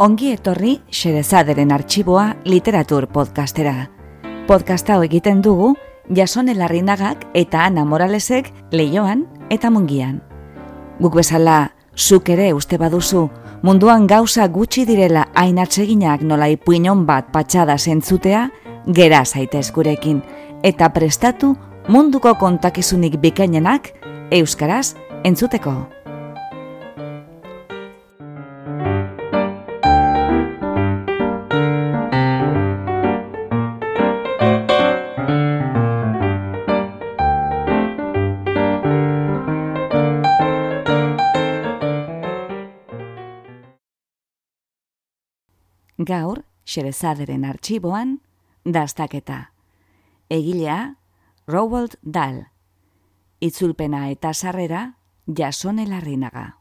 Ongi etorri Xerezaderen arxiboa literatur podcastera. Podcasta egiten dugu Jasone Larrinagak eta Ana Moralesek leioan eta mungian. Guk bezala, zuk ere uste baduzu, munduan gauza gutxi direla ainatseginak nola ipuinon bat patxada zentzutea, gera zaitez gurekin, eta prestatu munduko kontakizunik bikainenak euskaraz entzuteko. Gaur, Xerezaderen arxiboan, dastaketa. Egilea, Rowald Dahl. Itzulpena eta sarrera, jasone larrinaga.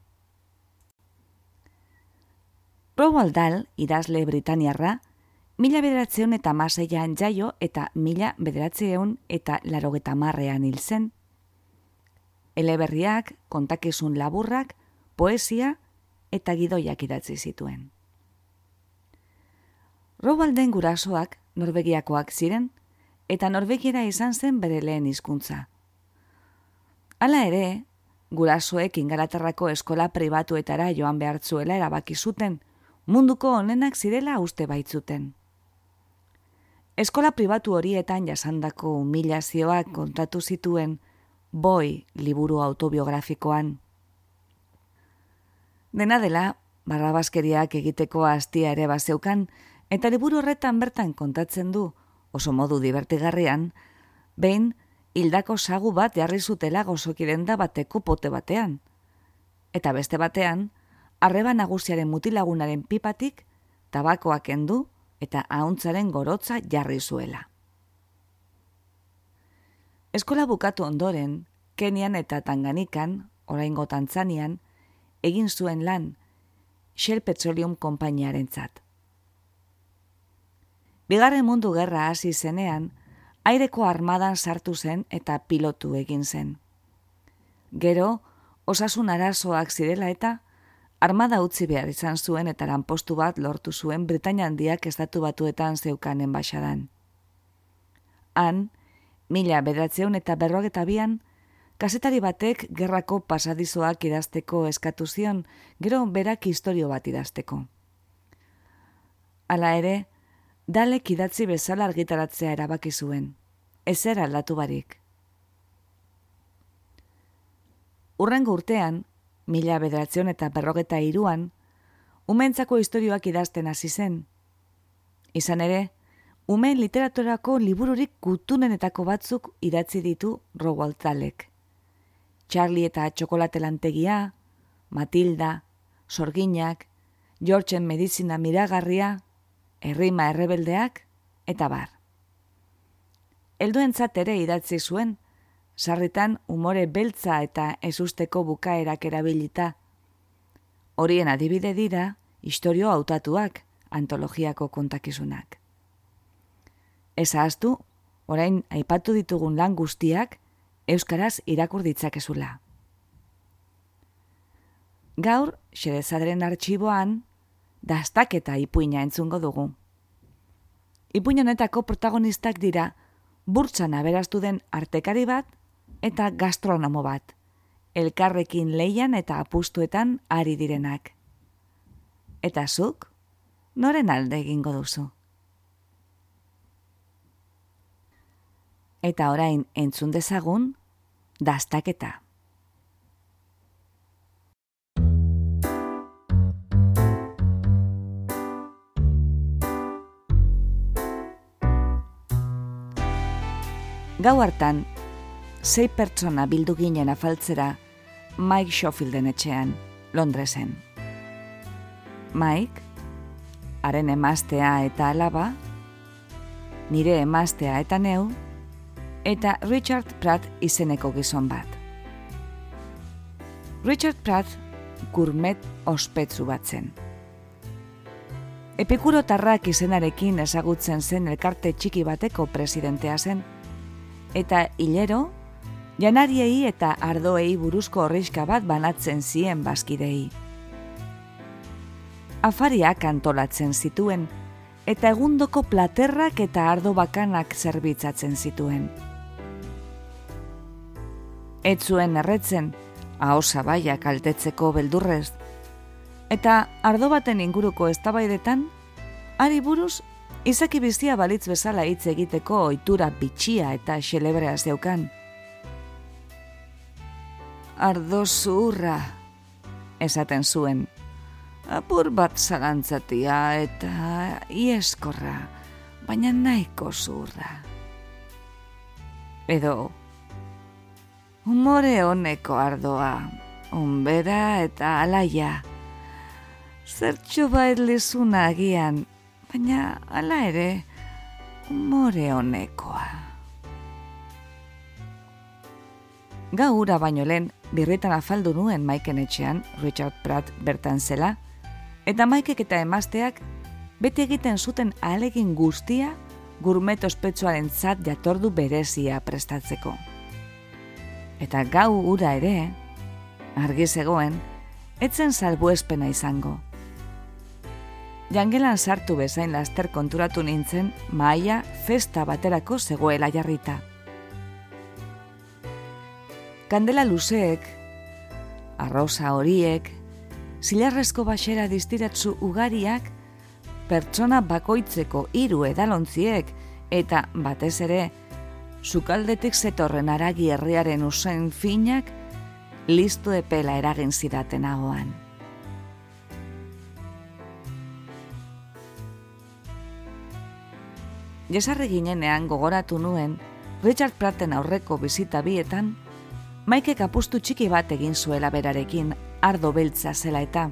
Rowald Dahl, idazle Britaniarra, mila bederatzeun eta maseian jaio eta mila bederatzeun eta larogeta marrean hil zen. Eleberriak, kontakizun laburrak, poesia eta gidoiak idatzi zituen. Robalden gurasoak Norvegiakoak ziren, eta Norvegiera izan zen bere lehen hizkuntza. Hala ere, gurasoek ingalaterrako eskola pribatuetara joan behartzuela erabaki zuten, munduko onenak zirela uste baitzuten. Eskola pribatu horietan jasandako humilazioak kontatu zituen boi liburu autobiografikoan. Dena dela, barrabazkeriak egiteko hastia ere bazeukan, Eta liburu horretan bertan kontatzen du, oso modu divertigarrian, behin hildako sagu bat jarri zutela gozokiren da bateko pote batean. Eta beste batean, arreba nagusiaren mutilagunaren pipatik, tabakoak kendu eta ahuntzaren gorotza jarri zuela. Eskola bukatu ondoren, Kenian eta Tanganikan, oraingo Tantzanian, egin zuen lan Shell Petroleum Kompainiaren zat. Bigarren mundu gerra hasi zenean, aireko armadan sartu zen eta pilotu egin zen. Gero, osasun arazoak zirela eta armada utzi behar izan zuen eta lanpostu bat lortu zuen Britania handiak estatu batuetan zeukan enbaixadan. Han, mila bedatzeun eta berrogeta bian, kasetari batek gerrako pasadizoak idazteko eskatu zion, gero berak historio bat idazteko. Hala ere, dalek idatzi bezala argitaratzea erabaki zuen. Ezer aldatu barik. Urrengo urtean, mila bederatzen eta berrogeta iruan, umentzako historioak idazten hasi zen. Izan ere, umen literaturako libururik kutunenetako batzuk idatzi ditu Rowold Dalek. Charlie eta Txokolate Lantegia, Matilda, Sorginak, Georgeen Medizina Miragarria, errima errebeldeak, eta bar. Elduentzat ere idatzi zuen, sarritan umore beltza eta ezusteko bukaerak erabilita. Horien adibide dira, historio hautatuak, antologiako kontakizunak. Ez ahaztu, orain aipatu ditugun lan guztiak, euskaraz irakur ditzakezula. Gaur, xerezaderen artxiboan, dastaketa ipuina entzungo dugu. Ipuin honetako protagonistak dira burtsan aberastu den artekari bat eta gastronomo bat, elkarrekin leian eta apustuetan ari direnak. Eta zuk, noren alde egingo duzu? Eta orain entzun dezagun, dastaketa. Gau hartan, sei pertsona bildu ginen afaltzera Mike Schofielden etxean, Londresen. Mike, haren emaztea eta alaba, nire emaztea eta neu, eta Richard Pratt izeneko gizon bat. Richard Pratt gourmet ospetsu bat zen. Epikuro tarrak izenarekin ezagutzen zen elkarte txiki bateko presidentea zen, eta hilero, janariei eta ardoei buruzko horreizka bat banatzen zien bazkidei. afariak antolatzen zituen, eta egundoko platerrak eta ardo bakanak zerbitzatzen zituen. Ez zuen erretzen, ahosa baiak altetzeko beldurrez, eta ardo baten inguruko eztabaidetan, ari buruz, izaki bizia balitz bezala hitz egiteko ohitura bitxia eta xelebrea zeukan. Ardo zurra, esaten zuen, apur bat zalantzatia eta ieskorra, baina nahiko zurra. Edo, humore honeko ardoa, onbera eta alaia, zertxo bait lezuna agian, baina ala ere, humore honekoa. Gaura baino lehen, birritan afaldu nuen Maiken etxean, Richard Pratt bertan zela, eta maikek eta emazteak beti egiten zuten alegin guztia gurmet ospetsuaren zat jatordu berezia prestatzeko. Eta gau ura ere, argi zegoen, etzen salbuespena izango. Jangelan sartu bezain laster konturatu nintzen maia festa baterako zegoela jarrita. Kandela luzeek, arrosa horiek, zilarrezko basera distiratzu ugariak, pertsona bakoitzeko hiru edalontziek, eta batez ere, sukaldetik zetorren aragi herriaren usain finak, listu epela eragin zidaten ahoan. Jesarri ginenean gogoratu nuen, Richard Pratten aurreko bizita bietan, Maike kapustu txiki bat egin zuela berarekin ardo beltza zela eta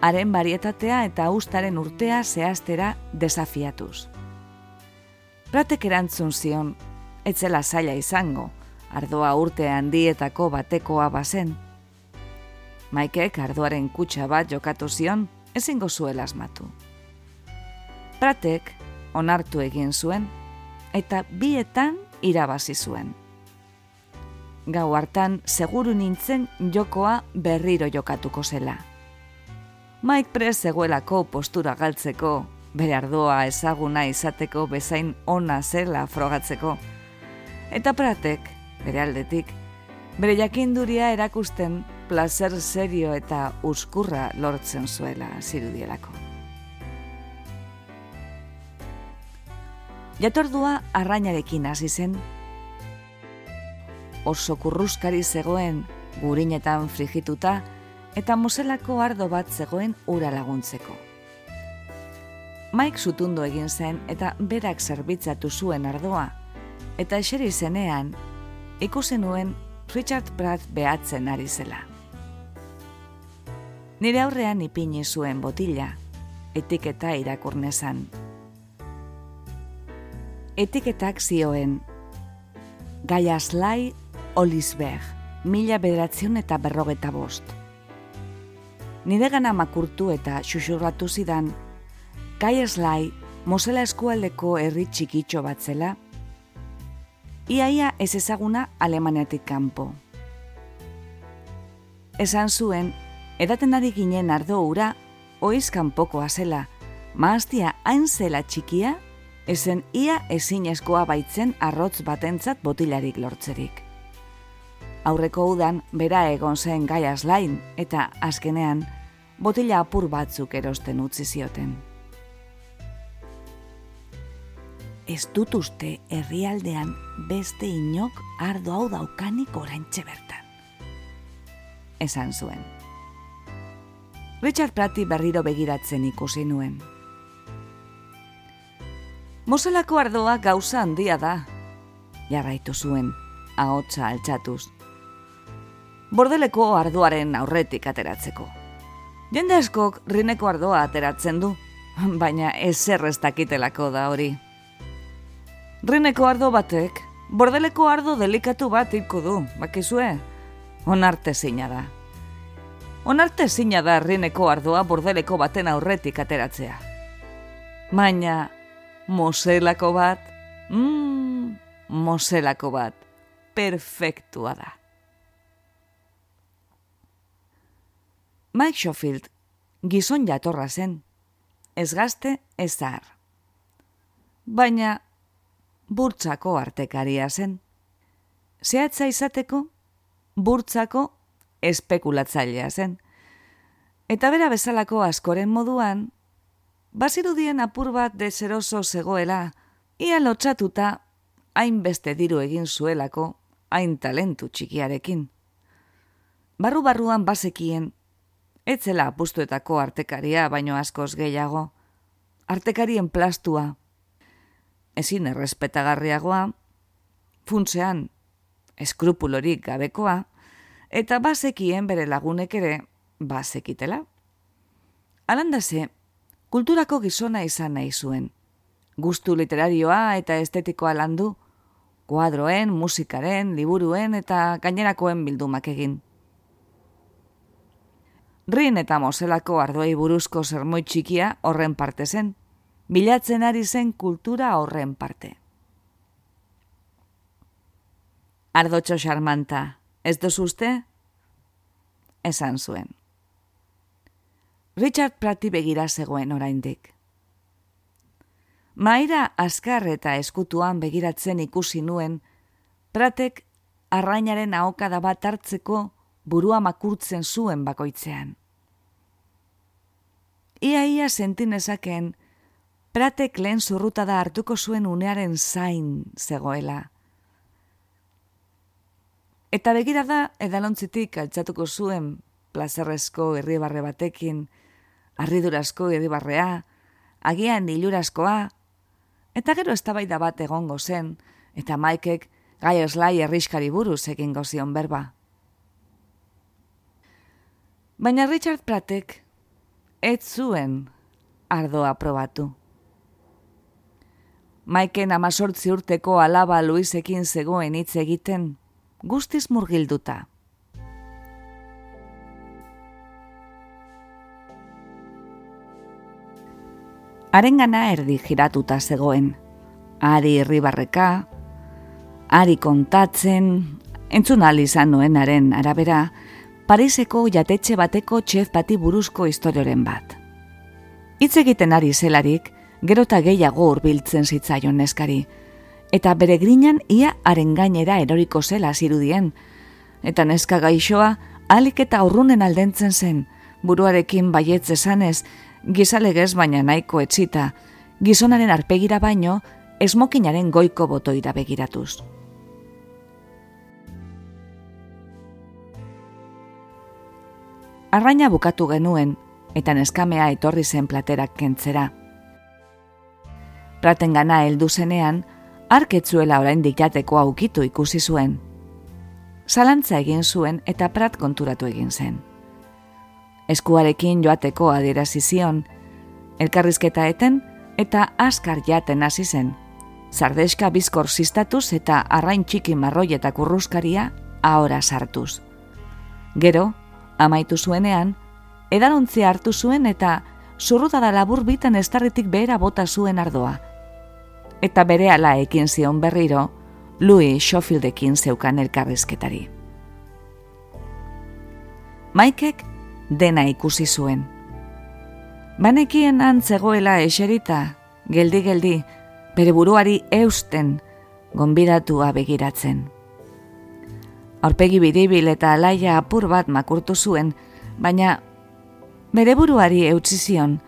haren barietatea eta ustaren urtea zehaztera desafiatuz. Pratek erantzun zion, etzela zaila izango, ardoa urte handietako batekoa bazen. Maikek ardoaren kutsa bat jokatu zion, ezingo zuela asmatu. Pratek onartu egin zuen, eta bietan irabazi zuen gau hartan seguru nintzen jokoa berriro jokatuko zela. Mike Press zegoelako postura galtzeko, bere ardoa ezaguna izateko bezain ona zela frogatzeko. Eta pratek, bere aldetik, bere jakinduria erakusten placer serio eta uskurra lortzen zuela zirudielako. Jatordua arrainarekin hasi zen, oso kurruskari zegoen gurinetan frigituta eta muselako ardo bat zegoen ura laguntzeko. Mike zutundu egin zen eta berak zerbitzatu zuen ardoa, eta eseri zenean ikusi nuen Richard Pratt behatzen ari zela. Nire aurrean ipini zuen botila, etiketa irakurnesan. Etiketak zioen, Gaiaslai Olisberg, mila bederatzen eta berrogeta bost. Nire gana makurtu eta xuxurratu zidan, Kai Eslai, Mosela eskualdeko herri txikitxo bat zela, iaia ez ezaguna Alemaniatik kanpo. Esan zuen, edaten ari ginen ardo ura, oiz kanpokoa zela, maaztia hain zela txikia, ezen ia ezin eskoa baitzen arrotz batentzat botilarik lortzerik aurreko udan bera egon zen gaiaz lain eta azkenean botila apur batzuk erosten utzi zioten. Ez dut uste herrialdean beste inok ardo hau daukanik oraintxe bertan. Esan zuen. Richard Prati berriro begiratzen ikusi nuen. Moselako ardoa gauza handia da, jarraitu zuen, ahotsa altxatuz bordeleko ardoaren aurretik ateratzeko. Jende askok rineko ardoa ateratzen du, baina ez ez dakitelako da hori. Rineko ardo batek, bordeleko ardo delikatu bat iko du, bakizue, onarte zina da. Onarte zina da rineko ardoa bordeleko baten aurretik ateratzea. Baina, moselako bat, mm, moselako bat, perfektua da. Mike Schofield, gizon jatorra zen, ez gazte ez zahar. Baina, burtsako artekaria zen. Zehatza izateko, burtsako espekulatzailea zen. Eta bera bezalako askoren moduan, bazirudien apur bat deseroso zegoela, ia lotxatuta hainbeste diru egin zuelako, hain talentu txikiarekin. Barru-barruan bazekien, etzela apustuetako artekaria baino askoz gehiago, artekarien plastua, ezin errespetagarriagoa, funtzean eskrupulorik gabekoa, eta bazekien bere lagunek ere bazekitela. Alandase, kulturako gizona izan nahi zuen. Gustu literarioa eta estetikoa landu, kuadroen, musikaren, liburuen eta gainerakoen bildumak egin. Rin eta Moselako ardoei buruzko zermoi txikia horren parte zen, bilatzen ari zen kultura horren parte. Ardotxo xarmanta, ez dozuzte? Esan zuen. Richard Prati begira zegoen oraindik. Maira askar eta eskutuan begiratzen ikusi nuen, Pratek arrainaren ahokada bat hartzeko burua makurtzen zuen bakoitzean. Ia ia sentinezaken, pratek lehen zurruta da hartuko zuen unearen zain zegoela. Eta begira da, edalontzitik altzatuko zuen plazerrezko herribarre batekin, arridurazko herribarrea, agian hilurazkoa, eta gero eztabaida bat egongo zen, eta maikek gai eslai erriskari buruz egin gozion berba. Baina Richard Pratek ez zuen ardoa probatu. Maiken amazortzi urteko alaba Luisekin zegoen hitz egiten, guztiz murgilduta. Arengana erdi giratuta zegoen, ari irribarreka, ari kontatzen, entzun izan noenaren arabera, Pariseko jatetxe bateko txef bati buruzko historioren bat. Hitz egiten ari zelarik, gero eta gehiago hurbiltzen zitzaion neskari, eta bere grinan ia haren gainera eroriko zela zirudien, eta neska gaixoa alik eta urrunen aldentzen zen, buruarekin baietze zanez, gizalegez baina nahiko etxita, gizonaren arpegira baino, esmokinaren goiko botoira begiratuz. Arraina bukatu genuen, eta neskamea etorri zen platerak kentzera. Praten gana heldu zenean, arketzuela orain dikateko aukitu ikusi zuen. Zalantza egin zuen eta prat konturatu egin zen. Eskuarekin joateko adierazi zion, elkarrizketa eten eta askar jaten hasi zen. Zardeska bizkor zistatuz eta arrain txiki marroietak urruskaria ahora sartuz. Gero, amaitu zuenean, edalontzi hartu zuen eta zurrutada labur bitan estarritik behera bota zuen ardoa. Eta bere ala ekin zion berriro, Louis Schofieldekin zeukan elkarrizketari. Maikek dena ikusi zuen. Banekien antzegoela eserita, geldi-geldi, bere buruari eusten, gonbidatua begiratzen aurpegi biribil eta alaia apur bat makurtu zuen, baina bere buruari eutzi zion,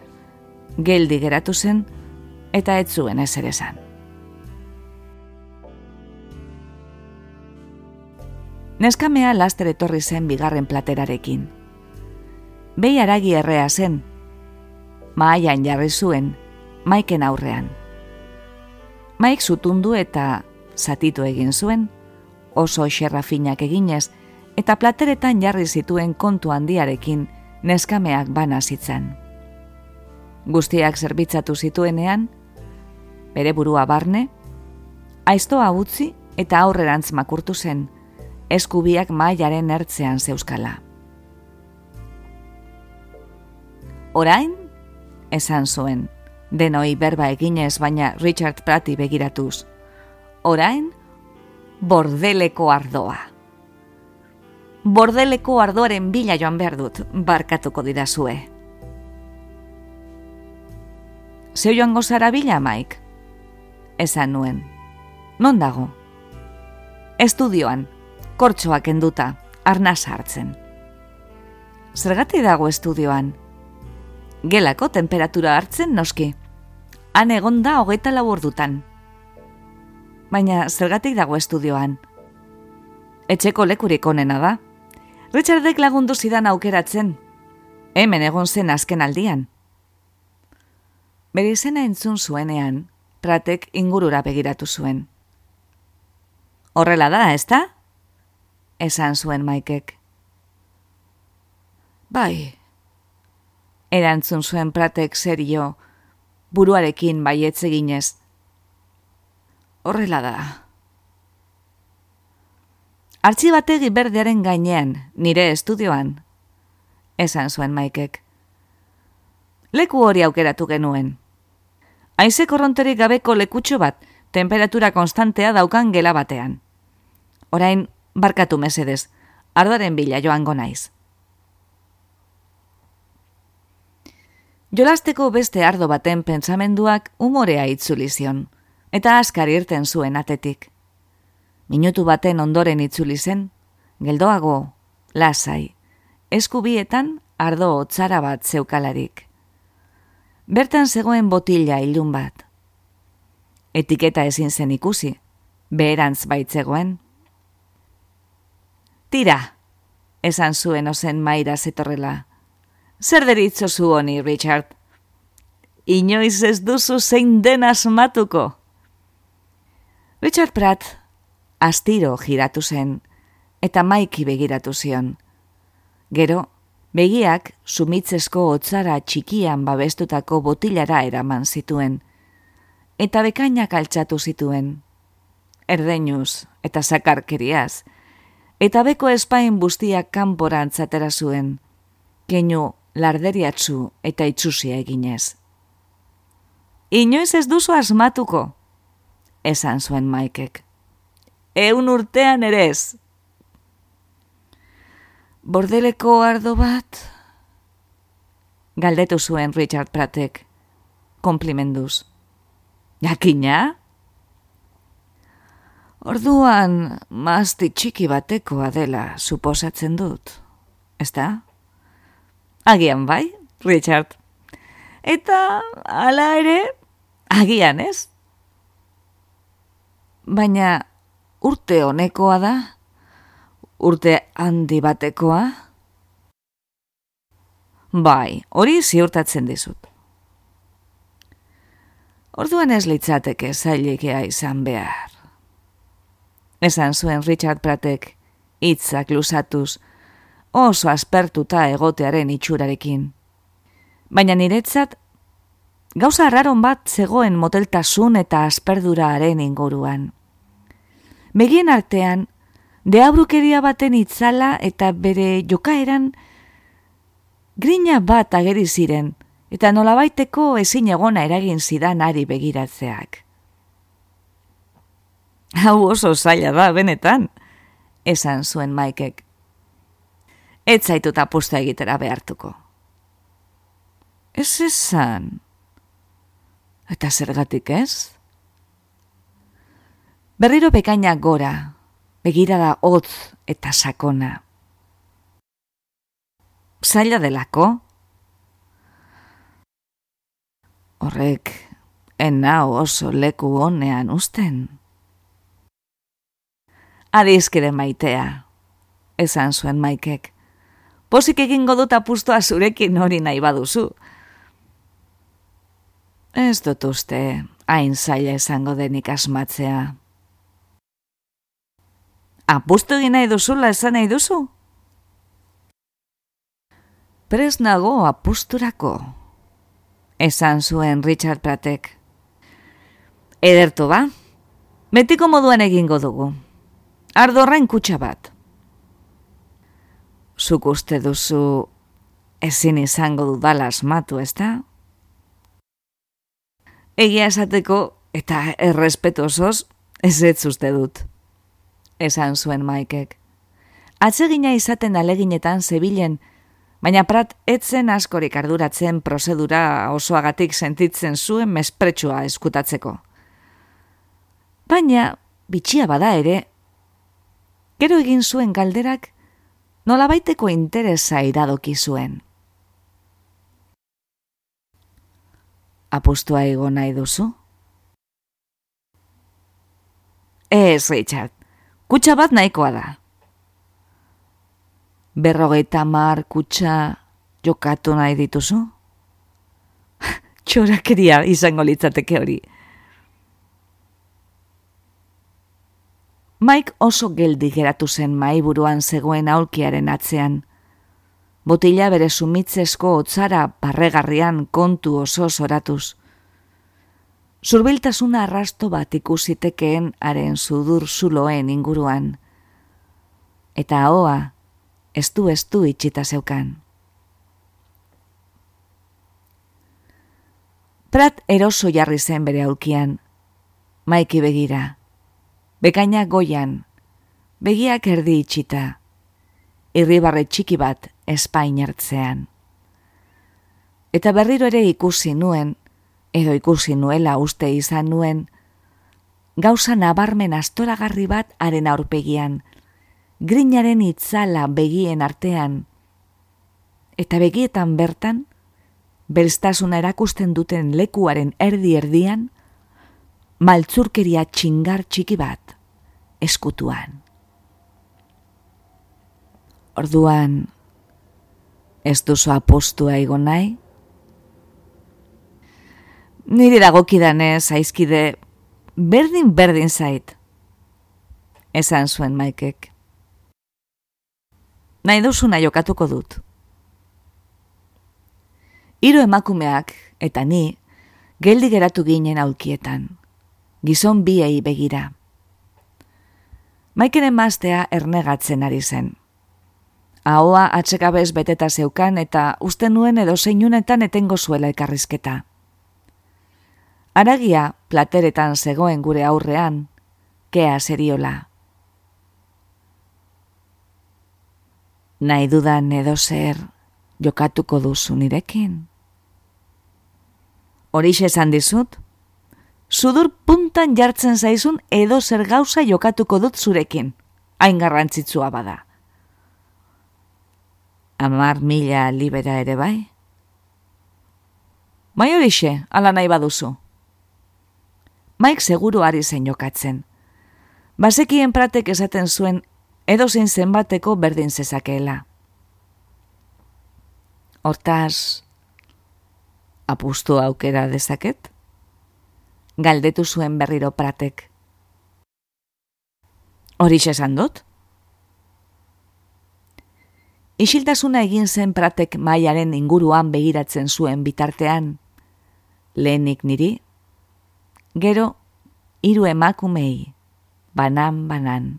geldi geratu zen eta ez zuen ez ere zan. Neskamea laster etorri zen bigarren platerarekin. Behi aragi errea zen, maaian jarri zuen, maiken aurrean. Maik zutundu eta zatitu egin zuen, oso xerra finak eginez, eta plateretan jarri zituen kontu handiarekin neskameak bana zitzen. Guztiak zerbitzatu zituenean, bere burua barne, aiztoa utzi eta aurrerantz makurtu zen, eskubiak mailaren ertzean zeuskala. Orain, esan zuen, denoi berba eginez baina Richard Prati begiratuz. Orain, bordeleko ardoa. Bordeleko ardoaren bila joan behar dut, barkatuko dira zue. Zeu joan gozara bila, Mike? Esan nuen. Non dago? Estudioan, kortsoak enduta, arna sartzen. Zergati dago estudioan? Gelako temperatura hartzen noski. Han egon da hogeita lau ordutan. Baina zergatik dago estudioan? Etxeko lekurik onena da. Richardek lagundu zidan aukeratzen. Hemen egon zen azken aldian. Bere izena entzun zuenean, pratek ingurura begiratu zuen. Horrela da, ezta? Esan zuen maikek. Bai. Erantzun zuen pratek zerio, buruarekin baietze ginez. Horrela da. Artxibategi berdearen gainean, nire estudioan. Esan zuen maikek. Leku hori aukeratu genuen. Aize korronterik gabeko lekutxo bat, temperatura konstantea daukan gela batean. Orain, barkatu mesedez, ardaren bila joango naiz. Jolasteko beste ardo baten pentsamenduak umorea itzulizion, eta askar irten zuen atetik. Minutu baten ondoren itzuli zen, geldoago, lasai, eskubietan ardo otzara bat zeukalarik. Bertan zegoen botila ilun bat. Etiketa ezin zen ikusi, beherantz baitzegoen. Tira, esan zuen ozen maira zetorrela. Zer deritzo zu honi, Richard? Inoiz ez duzu zein den asmatuko. Richard Pratt, astiro giratu zen, eta maiki begiratu zion. Gero, Begiak sumitzesko hotzara txikian babestutako botilara eraman zituen, eta bekainak altxatu zituen. Erdeinuz eta sakarkeriaz, eta beko espain bustiak kanporan zatera zuen, keinu larderiatzu eta itxusia eginez. Inoiz ez duzu asmatuko, esan zuen maikek. Eun urtean ere ez, Bordeleko ardo bat? Galdetu zuen Richard Pratek, komplimenduz. Jakina? Orduan, mazti txiki batekoa dela suposatzen dut. Ez da? Agian bai, Richard. Eta, ala ere, agian ez? Baina, urte honekoa da? urte handi batekoa? Bai, hori ziurtatzen dizut. Orduan ez litzateke zailikea izan behar. Esan zuen Richard Pratek, hitzak lusatuz, oso aspertuta egotearen itxurarekin. Baina niretzat, gauza raron bat zegoen moteltasun eta asperduraaren inguruan. Begien artean, deabrukeria baten itzala eta bere jokaeran grina bat ageri ziren, eta nolabaiteko ezin egona eragin zidan ari begiratzeak. Hau oso zaila da, benetan, esan zuen maikek. Ez zaitut apusta egitera behartuko. Ez esan. Eta zergatik ez? Berriro bekainak gora, begirada hotz eta sakona. Zaila delako? Horrek, enau oso leku honean usten. Adizkide maitea, esan zuen maikek. Pozik egingo dut apustoa zurekin hori nahi baduzu. Ez dut uste, hain zaila esango denik asmatzea. Apustu egin nahi duzula esan nahi duzu? Prez nago apusturako, esan zuen Richard Pratek. Edertu ba, betiko moduan egingo dugu. Ardorrain kutsa bat. Zuk uste duzu ezin izango dudala asmatu, ez da? Egia esateko eta errespetosoz ez ez uste dut esan zuen maikek. Atsegina izaten aleginetan zebilen, baina prat etzen askorik arduratzen prozedura osoagatik sentitzen zuen mespretsua eskutatzeko. Baina, bitxia bada ere, gero egin zuen galderak nolabaiteko interesa iradoki zuen. Apustua ego nahi duzu? Ez, Richard, kutsa bat nahikoa da berrogeita mar kutsa jokatu nahi dituzu? Txorakeria izango litzateke hori. Mike oso geldi geratu zen maiburuan zegoen aulkiaren atzean. Botila bere sumitzesko otzara parregarrian kontu oso zoratuz. Zurbiltasuna arrasto bat ikusitekeen haren sudur zuloen inguruan. Eta hoa, estu estu itxita zeukan. Prat eroso jarri zen bere aulkian, maiki begira, bekaina goian, begiak erdi itxita, irribarre txiki bat espain hartzean. Eta berriro ere ikusi nuen, edo ikusi nuela uste izan nuen, gauza nabarmen astoragarri bat haren aurpegian, grinaren itzala begien artean, eta begietan bertan, belztasuna erakusten duten lekuaren erdi-erdian, maltzurkeria txingar txiki bat, eskutuan. Orduan, ez duzu apostua egon nahi? Niri dagokidanez, aizkide, berdin-berdin zait, esan zuen maikek nahi duzuna jokatuko dut. Hiru emakumeak eta ni geldi geratu ginen aulkietan, gizon biei begira. Maikeren maztea ernegatzen ari zen. Ahoa atsekabez beteta zeukan eta uste nuen edo zeinunetan etengo zuela ekarrizketa. Aragia plateretan zegoen gure aurrean, kea seriola. nahi dudan edo zer jokatuko duzu nirekin. Horixe esan dizut, sudur puntan jartzen zaizun edo zer gauza jokatuko dut zurekin, hain garrantzitsua bada. Amar mila libera ere bai? Bai horixe, ala nahi baduzu. Maik seguru ari zen jokatzen. Bazekien pratek esaten zuen edo zein zenbateko berdin zezakeela. Hortaz, apustu aukera dezaket? Galdetu zuen berriro pratek. Horiz esan dut? Isiltasuna egin zen pratek maiaren inguruan begiratzen zuen bitartean, lehenik niri, gero hiru emakumei, banan-banan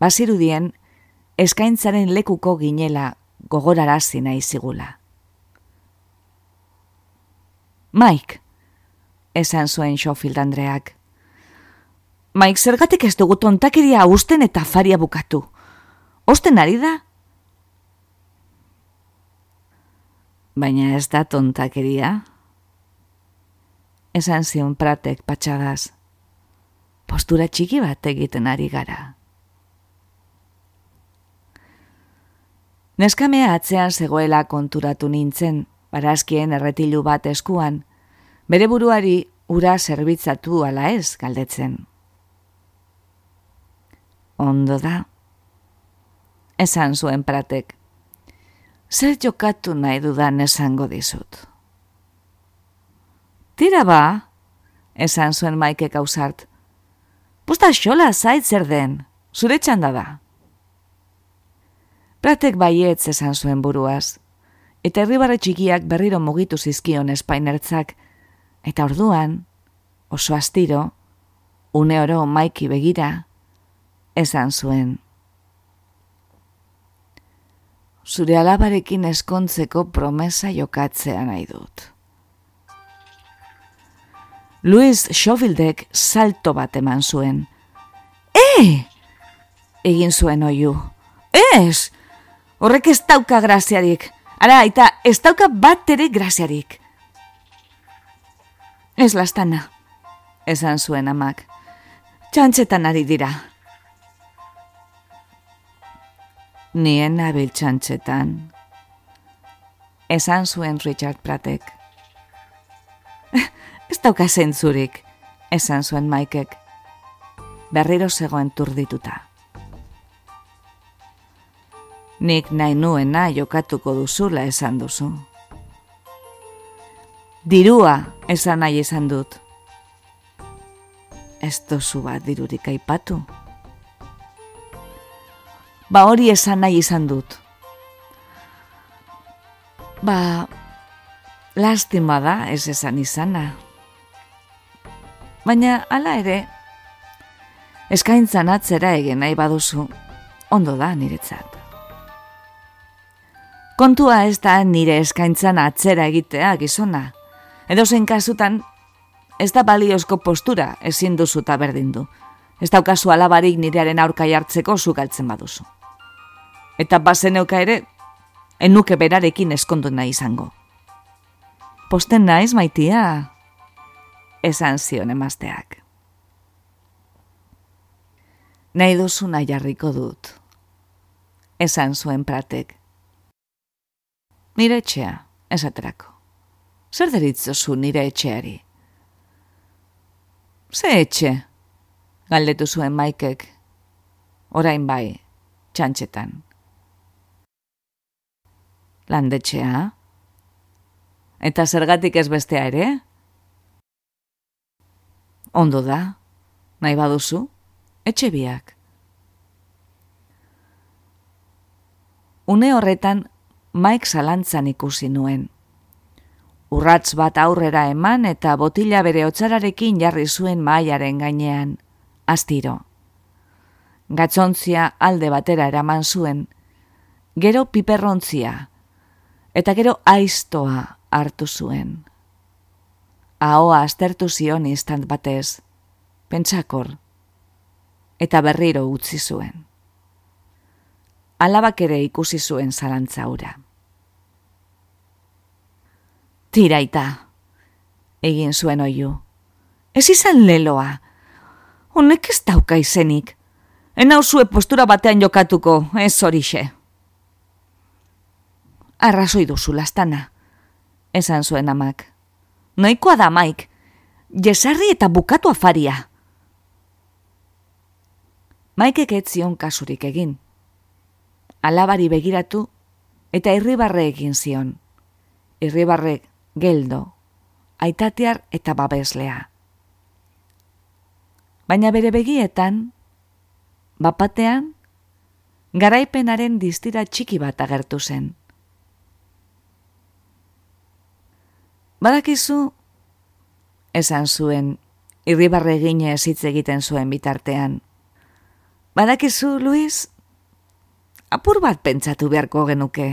bazirudien eskaintzaren lekuko ginela gogorarazi nahi zigula. Mike, esan zuen Schofield Andreak. Mike, zergatik ez dugu tontakeria usten eta faria bukatu. Osten ari da? Baina ez da tontakeria? Esan zion pratek patxadaz. Postura txiki bat egiten ari gara. Neskamea atzean zegoela konturatu nintzen, barazkien erretilu bat eskuan, bere buruari ura zerbitzatu ala ez galdetzen. Ondo da, esan zuen pratek, zer jokatu nahi dudan esango dizut. Tira ba, esan zuen maike kausart, Pusta xola zait zer den, zure txanda da. Pratek baietz esan zuen buruaz, eta herribarre txikiak berriro mugitu zizkion espainertzak, eta orduan, oso astiro, une oro maiki begira, esan zuen. Zure alabarekin eskontzeko promesa jokatzea nahi dut. Louis Schofieldek salto bat eman zuen. E! Egin zuen oiu. Ez! Horrek ez dauka graziarik. Ara, eta ez dauka bat ere graziarik. Ez lastana, esan zuen amak. Txantxetan ari dira. Nien nabil txantxetan. Esan zuen Richard Pratek. ez dauka zentzurik, esan zuen Maikek. Berriro zegoen turdituta. Nik nahi nuena jokatuko duzula esan duzu. Dirua esan nahi esan dut. Ez duzu bat dirurik aipatu. Ba hori esan nahi izan dut. Ba, lastima da ez esan izana. Baina hala ere, eskaintzan atzera egin nahi baduzu, ondo da niretzat. Kontua ez da nire eskaintzan atzera egitea gizona. Edo zen kasutan, ez da baliozko postura ezin duzu eta berdin du. Ez daukazu alabarik nirearen aurka jartzeko zugaltzen baduzu. Eta bazeneuka ere, enuke berarekin eskondu nahi izango. Posten naiz maitia, esan zion emazteak. Nahi duzu nahi jarriko dut, esan zuen pratek nire etxea, esaterako. Zer deritzozu nire etxeari? Ze etxe? Galdetu zuen maikek, orain bai, txantxetan. Landetxea? Eta zergatik ez bestea ere? Ondo da, nahi baduzu, etxe biak. Une horretan maik zalantzan ikusi nuen. Urratz bat aurrera eman eta botila bere otzararekin jarri zuen mailaren gainean, astiro. Gatzontzia alde batera eraman zuen, gero piperrontzia, eta gero aiztoa hartu zuen. Ahoa aztertu zion instant batez, pentsakor, eta berriro utzi zuen. Alabak ere ikusi zuen zalantzaura tiraita. Egin zuen oiu. Ez izan leloa. Honek ez dauka izenik. Enau zue postura batean jokatuko, ez horixe. Arrazoi duzu lastana. Esan zuen amak. Noikoa da maik. Jesarri eta bukatu afaria. Maikek etzion kasurik egin. Alabari begiratu eta irribarre egin zion. Irribarrek geldo, aitatear eta babeslea. Baina bere begietan, bapatean, garaipenaren distira txiki bat agertu zen. Badakizu, esan zuen, irribarre gine hitz egiten zuen bitartean. Badakizu, Luis, apur bat pentsatu beharko genuke.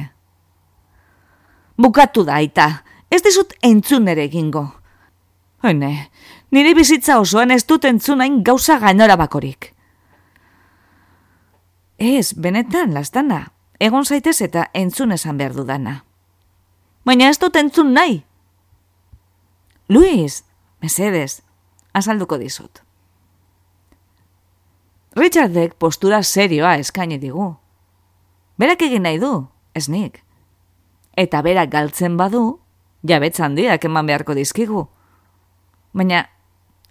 Bukatu da, aita, Ez dizut entzun ere egingo. Hene, nire bizitza osoan ez dut entzunain gauza gainora bakorik. Ez, benetan, lastana, egon zaitez eta entzun esan behar dudana. Baina ez dut entzun nahi. Luis, mesedes, azalduko dizut. Richardek postura serioa eskaini digu. Berak egin nahi du, ez nik. Eta berak galtzen badu, jabetz handiak eman beharko dizkigu. Baina,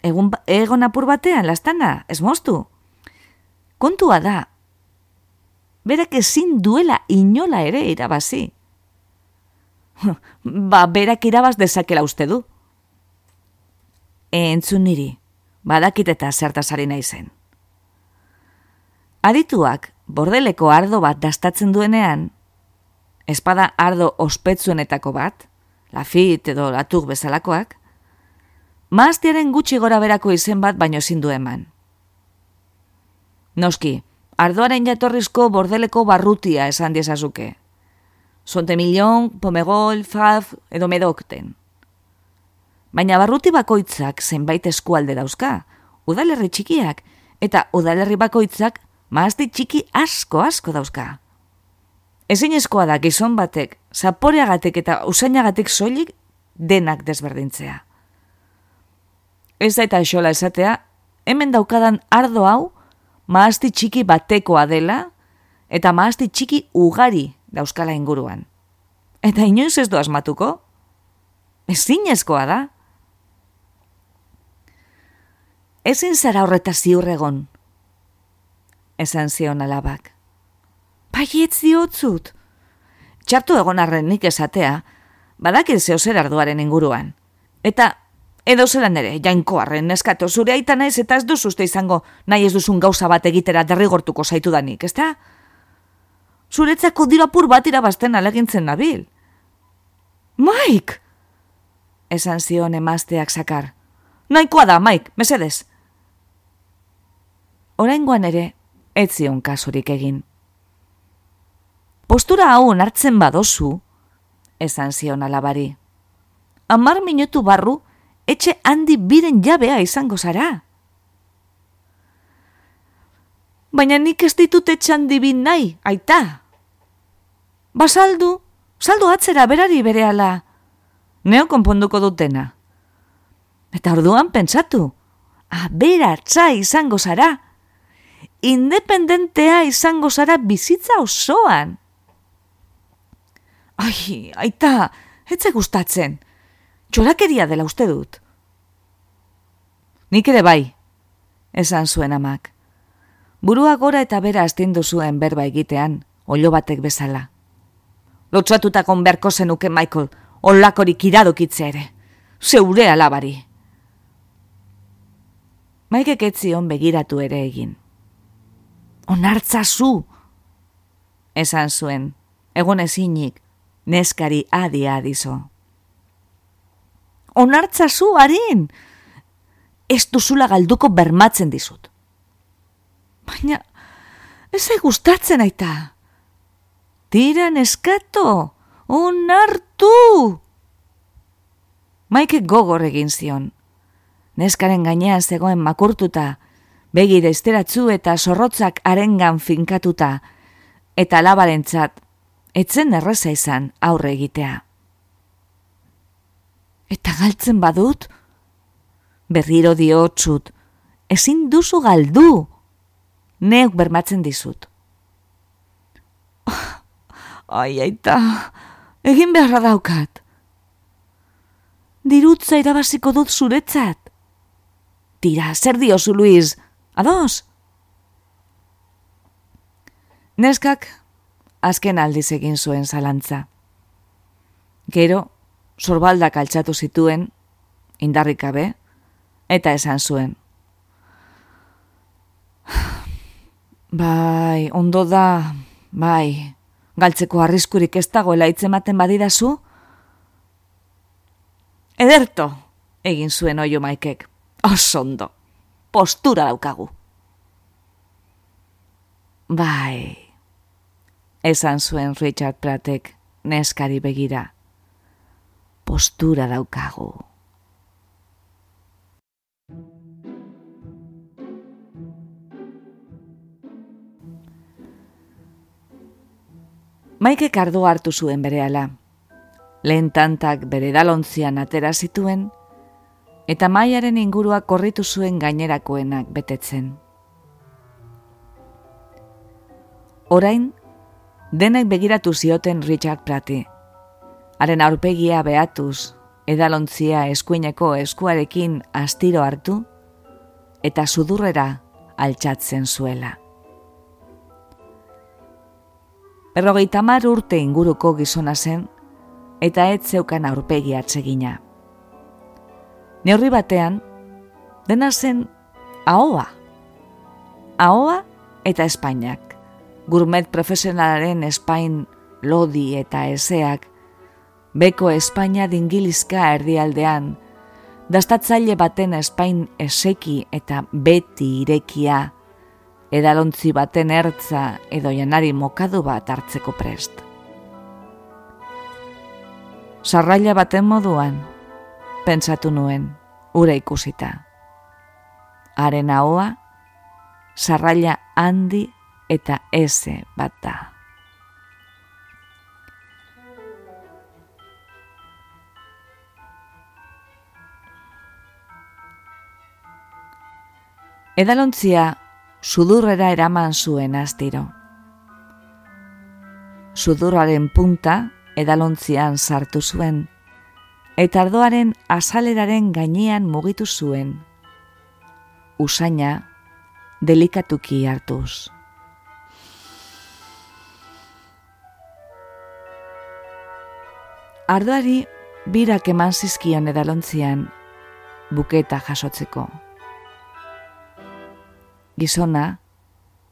egun, ba, egon apur batean, lastana, ez moztu. Kontua da, berak ezin duela inola ere irabazi. ba, berak irabaz dezakela uste du. Entzun niri, badakit eta zertasari nahi zen. Adituak, bordeleko ardo bat dastatzen duenean, espada ardo ospetsuenetako bat, lafit edo latuk bezalakoak, maaztiaren gutxi gora berako izen bat baino zindu eman. Noski, ardoaren jatorrizko bordeleko barrutia esan diezazuke. Sonte milion, pomegol, faf edo medokten. Baina barruti bakoitzak zenbait eskualde dauzka, udalerri txikiak, eta udalerri bakoitzak maazti txiki asko asko dauzka. Ezin da gizon batek, zaporeagatek eta usainagatik soilik denak desberdintzea. Ez da eta xola esatea, hemen daukadan ardo hau, maazti txiki batekoa dela, eta maazti txiki ugari dauzkala inguruan. Eta inoiz ez du asmatuko? Ezin da. Ezin zara horreta ziur egon. Esan zion alabak. Baiet ziotzut. Txartu egon arren nik esatea, badakil zeo zer arduaren inguruan. Eta edo zelan ere, jainko arren eskato zure aita naiz eta ez duzuzte izango nahi ez duzun gauza bat egitera derrigortuko zaitu danik, ezta? Zuretzako dirapur bat irabazten alegintzen nabil. Mike! Esan zion emazteak sakar. Naikoa da, Mike, mesedez. Oraingoan ere, ez zion kasurik egin. Postura hau hartzen badozu, esan zion alabari. Amar minutu barru, etxe handi biren jabea izango zara. Baina nik ez ditut etxan dibin nahi, aita. Basaldu, saldu atzera berari berehala. Neo konponduko dutena. Eta orduan pentsatu, aberatza izango zara. Independentea izango zara bizitza osoan. Ai, aita, etze gustatzen. Txorakeria dela uste dut. Nik ere bai, esan zuen amak. Burua gora eta bera astindu zuen berba egitean, olo batek bezala. Lotxatuta konberko zenuke, Michael, olakorik iradokitze ere. Zeure alabari. Maikek etzion begiratu ere egin. Onartza zu! Esan zuen, egon ezinik, neskari adi adizo. Onartza zu, harin! Ez duzula galduko bermatzen dizut. Baina, ez gustatzen aita. Tira neskato, onartu! Maike gogor egin zion. Neskaren gainean zegoen makurtuta, begire esteratzu eta zorrotzak arengan finkatuta, eta labarentzat etzen erreza izan aurre egitea. Eta galtzen badut? Berriro diotsut, ezin duzu galdu, neuk bermatzen dizut. Ai, aita, egin beharra daukat. Dirutza irabaziko dut zuretzat. Tira, zer diozu, Luis? Ados? Neskak azken aldiz egin zuen zalantza. Gero, sorbaldak altxatu zituen, indarrikabe, eta esan zuen. Bai, ondo da, bai, galtzeko arriskurik ez dagoela itzematen badidazu? Ederto, egin zuen oio maikek, osondo, postura daukagu. Bai, esan zuen Richard Pratek neskari begira. Postura daukagu. Maike kardo hartu zuen berehala. Lehen tantak bere dalontzian atera zituen, eta maiaren ingurua korritu zuen gainerakoenak betetzen. Orain, Denek begiratu zioten Richard Prati. Haren aurpegia behatuz, edalontzia eskuineko eskuarekin astiro hartu, eta sudurrera altxatzen zuela. Berrogeita mar urte inguruko gizona zen, eta ez zeukan aurpegi atsegina. Neurri batean, dena zen ahoa. Ahoa eta Espainiak gourmet profesionalaren espain lodi eta eseak, beko Espainia dingilizka erdialdean, dastatzaile baten espain eseki eta beti irekia, edalontzi baten ertza edo janari mokadu bat hartzeko prest. Sarraila baten moduan, pentsatu nuen, ura ikusita. Haren ahoa, sarraila handi eta S bat da. Edalontzia sudurrera eraman zuen astiro. Sudurraren punta edalontzian sartu zuen, eta ardoaren azaleraren gainean mugitu zuen, usaina delikatuki hartuz. Ardoari birak eman zizkion edalontzian buketa jasotzeko. Gizona,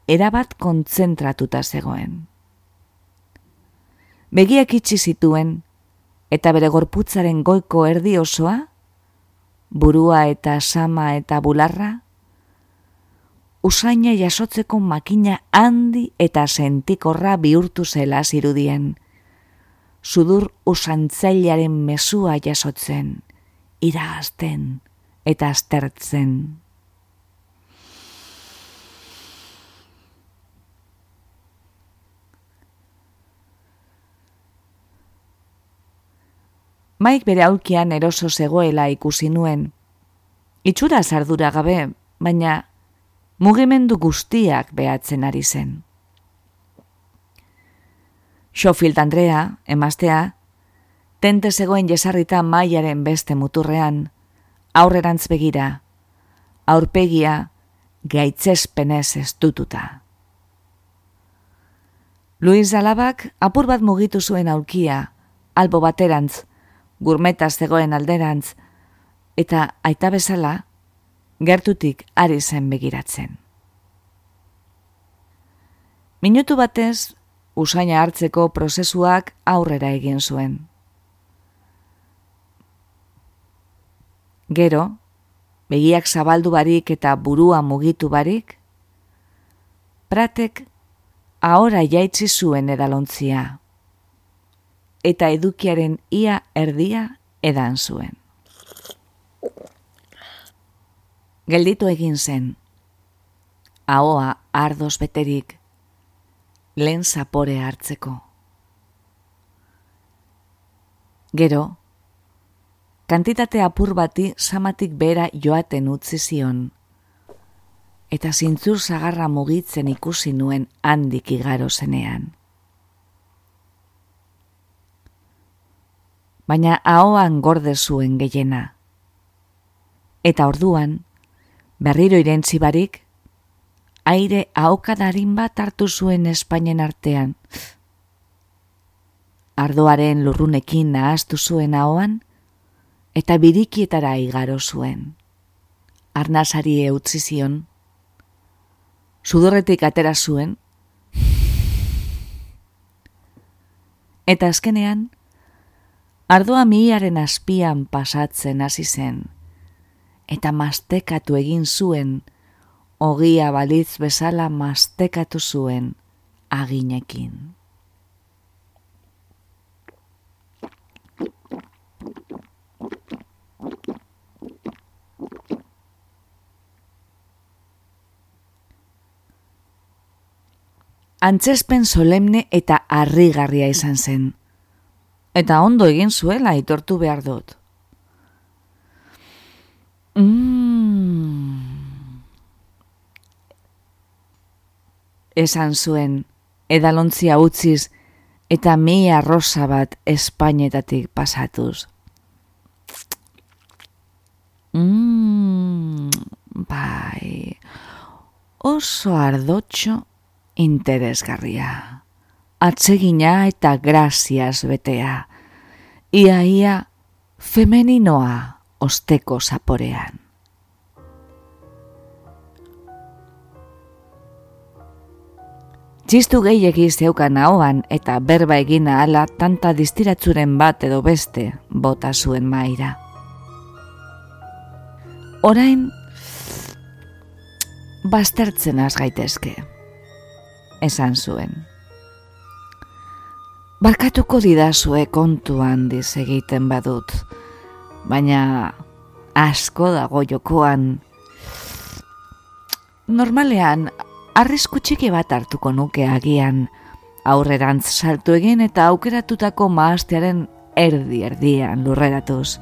erabat kontzentratuta zegoen. Begiak itxi zituen, eta bere gorputzaren goiko erdi osoa, burua eta sama eta bularra, usaina jasotzeko makina handi eta sentikorra bihurtu zela zirudien, sudur usantzailaren mesua jasotzen, irazten eta aztertzen. Maik bere aulkian eroso zegoela ikusi nuen. Itxura zardura gabe, baina mugimendu guztiak behatzen ari zen. Schofield Andrea, emaztea, tente zegoen jesarrita maiaren beste muturrean, aurrerantz begira, aurpegia gaitzespenez estututa. Luis Alabak apur bat mugitu zuen aulkia, albo baterantz, gurmetaz zegoen alderantz, eta aita bezala, gertutik ari zen begiratzen. Minutu batez, usaina hartzeko prozesuak aurrera egin zuen. Gero, begiak zabaldu barik eta burua mugitu barik, pratek ahora jaitzi zuen edalontzia, eta edukiaren ia erdia edan zuen. Gelditu egin zen, ahoa ardoz beterik, lehen zapore hartzeko. Gero, kantitate apur bati samatik bera joaten utzi zion, eta zintzur zagarra mugitzen ikusi nuen handik igaro zenean. Baina ahoan gorde zuen gehiena. Eta orduan, berriro irentzi barik, aire ahokadarin bat hartu zuen Espainen artean. Ardoaren lurrunekin nahaztu zuen ahoan, eta birikietara igaro zuen. Arnazari eutzi zion. Sudorretik atera zuen. Eta azkenean, ardoa miaren azpian pasatzen hasi zen, eta mastekatu egin zuen, ogia balitz bezala mastekatu zuen aginekin. Antzespen solemne eta harrigarria izan zen. Eta ondo egin zuela itortu behar dut. Mmm... esan zuen, edalontzia utziz, eta mia rosa bat espainetatik pasatuz. Mm, bai, oso ardotxo interesgarria. Atsegina eta graziaz betea. Ia, ia, femeninoa osteko zaporean. Txistu gehiegi zeukan ahoan eta berba egina ala tanta distiratzuren bat edo beste bota zuen maira. Orain, bastertzen az gaitezke, esan zuen. Barkatuko didazue kontu handiz egiten badut, baina asko dago jokoan. Normalean, arrisku txiki bat hartuko nuke agian, aurrerantz saltu egin eta aukeratutako maastearen erdi erdian lurreratuz.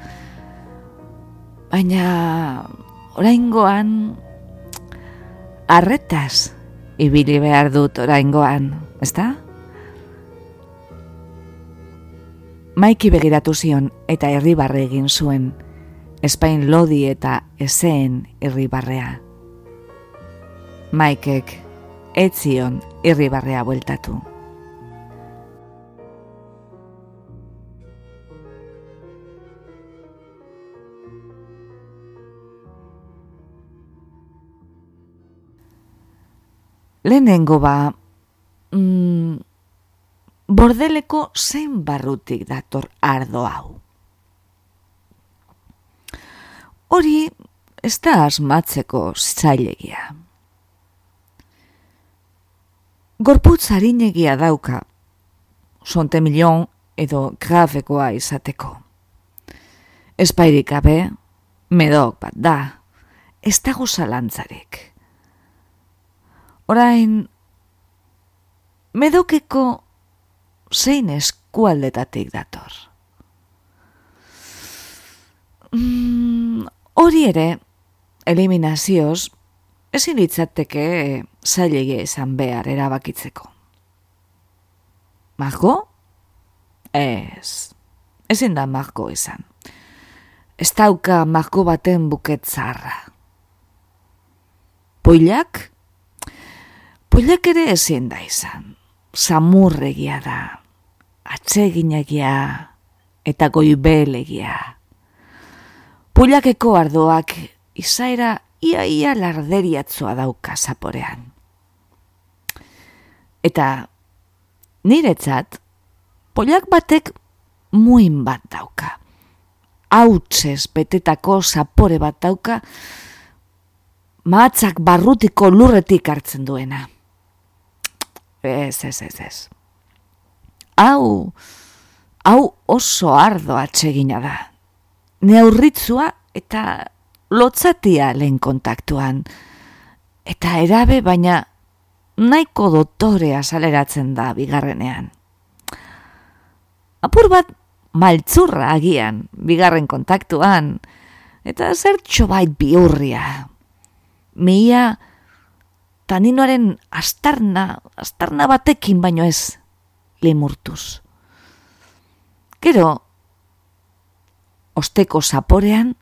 Baina oraingoan arretaz ibili behar dut oraingoan, ezta? Maiki begiratu zion eta herribarre egin zuen, Espain lodi eta ezeen irribarrea. Maikek etzion irribarrea bueltatu. Lehenengo ba, mm, bordeleko zein barrutik dator ardo hau. Hori ez da asmatzeko zailegia. Gorputz harinegia dauka, sonte milion edo grafekoa izateko. Espairik gabe, medok bat da, ez dago zalantzarek. Orain, medokeko zein eskualdetatik dator. Mm, hori ere, eliminazioz, ezin litzateke zailegi esan behar erabakitzeko. Margo? Ez, ezin da margo esan. Ez dauka margo baten buketzarra. Poilak? Poilak ere ezin da izan. Samurregia da. Atseginegia eta goibelegia. Poilakeko ardoak izaera ia ia larderiatzua dauka zaporean. Eta niretzat, poilak batek muin bat dauka. Hautzez betetako zapore bat dauka, matzak barrutiko lurretik hartzen duena. Ez, ez, ez, ez. Hau, hau oso ardo atsegina da. Neurritzua eta lotzatia lehen kontaktuan. Eta erabe baina nahiko dotorea saleratzen da bigarrenean. Apur bat maltzurra agian bigarren kontaktuan, eta zertxo bait biurria. Mia taninoaren astarna, astarna batekin baino ez, limurtuz. Gero, osteko zaporean,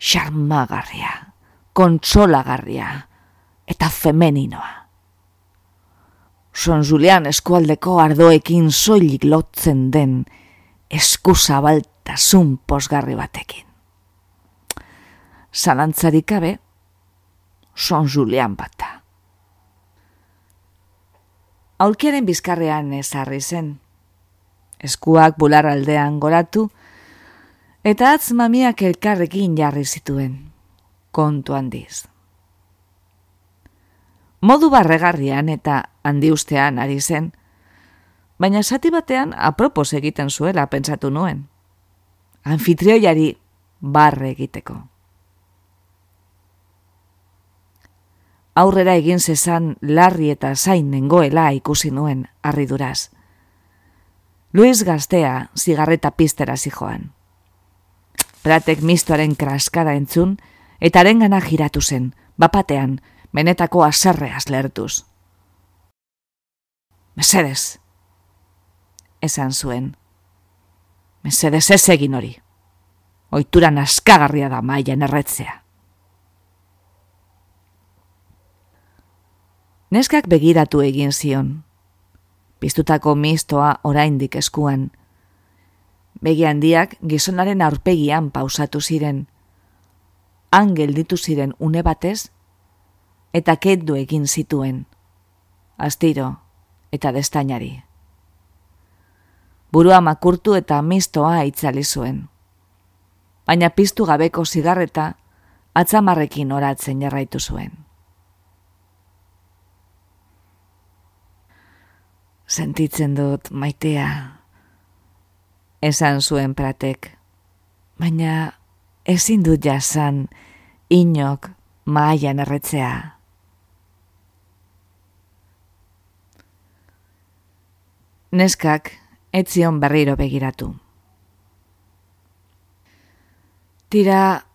xarmagarria, kontsolagarria eta femeninoa. Son Julian eskualdeko ardoekin soilik lotzen den eskuzabaltasun posgarri batekin. Zalantzarik abe, Son Julian bata aulkiaren bizkarrean ezarri zen. Eskuak bular aldean goratu, eta atz mamiak elkarrekin jarri zituen, kontu handiz. Modu barregarrian eta handi ustean ari zen, baina sati batean apropos egiten zuela pentsatu nuen. Anfitrioiari barre egiteko. aurrera egin zezan larri eta zain nengoela ikusi nuen harriduraz. Luis gaztea zigarreta pistera zijoan. Pratek mistoaren kraskada entzun, eta arengana giratu zen, bapatean, benetako azarreaz lertuz. Mesedes, esan zuen. Mesedes ez egin hori. Oituran askagarria da maian erretzea. Neskak begiratu egin zion. Piztutako mistoa oraindik eskuan. Begi handiak gizonaren aurpegian pausatu ziren. Han gelditu ziren une batez eta kendu egin zituen. Astiro eta destainari. Burua makurtu eta mistoa itzali zuen. Baina piztu gabeko zigarreta atzamarrekin oratzen jarraitu zuen. sentitzen dut maitea, esan zuen pratek, baina ezin dut jasan inok maian erretzea. Neskak etzion berriro begiratu. Tira,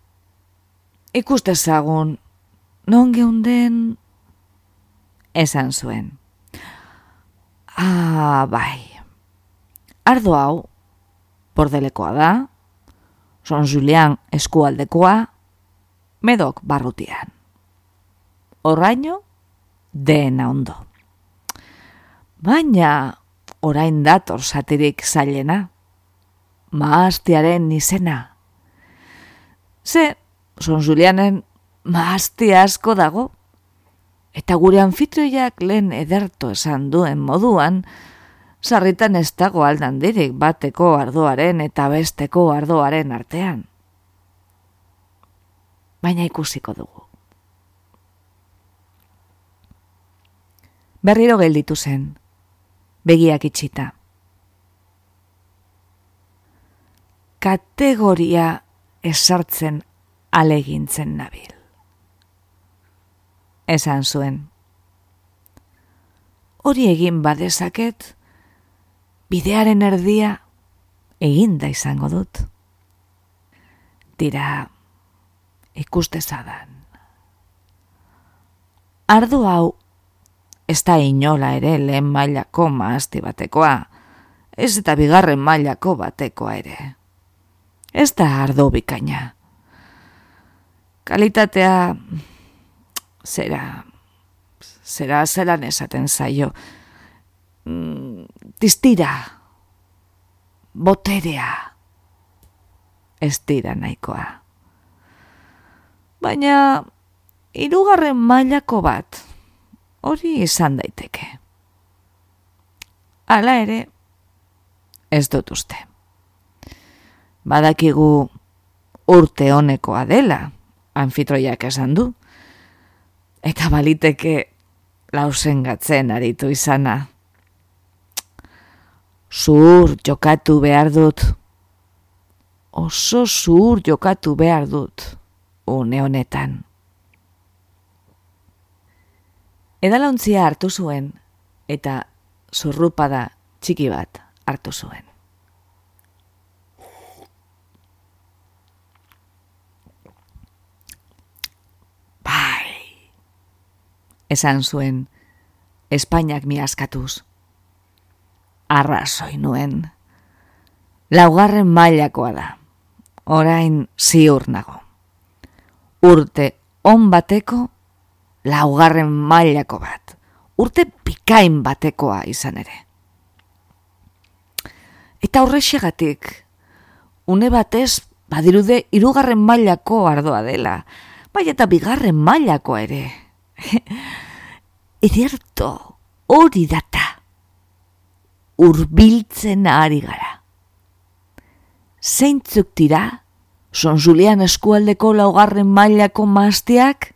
ikustezagun, non geunden esan zuen. Ah, bai. Ardo hau, bordelekoa da, Son Julian eskualdekoa, medok barrutian. Horraino, dena ondo. Baina, orain dator satirik zailena. Maaztiaren izena. Ze, Son Julianen maazti asko dago. Eta gure anfitrioiak lehen ederto esan duen moduan, sarritan ez dago aldan dirik bateko ardoaren eta besteko ardoaren artean. Baina ikusiko dugu. Berriro gelditu zen, begiak itxita. Kategoria esartzen alegintzen nabil. Esan zuen. Hori egin badezaket, bidearen erdia eginda izango dut. Dira, ikuste zadan. Ardu hau, ez da inola ere lehen mailako maazti batekoa, ez eta bigarren mailako batekoa ere. Ez da ardo bikaina. Kalitatea, zera, zera zelan esaten zaio, mm, distira, boterea, ez dira nahikoa. Baina, irugarren mailako bat, hori izan daiteke. Hala ere, ez dut uste. Badakigu urte honekoa dela, anfitroiak esan du, eta baliteke lausen gatzen aritu izana zur jokatu behar dut. Oso zur jokatu behar dut, une honetan. Edalontzia hartu zuen, eta zurrupada txiki bat hartu zuen. Bai, esan zuen, Espainiak mi askatuz arrazoi nuen. Laugarren mailakoa da. Orain ziur nago. Urte on bateko laugarren mailako bat. Urte pikain batekoa izan ere. Eta horrexegatik, une batez badirude irugarren mailako ardoa dela, bai eta bigarren mailako ere. Ederto, hori data urbiltzen ari gara. Zeintzuk dira, son Julian eskualdeko laugarren mailako maztiak?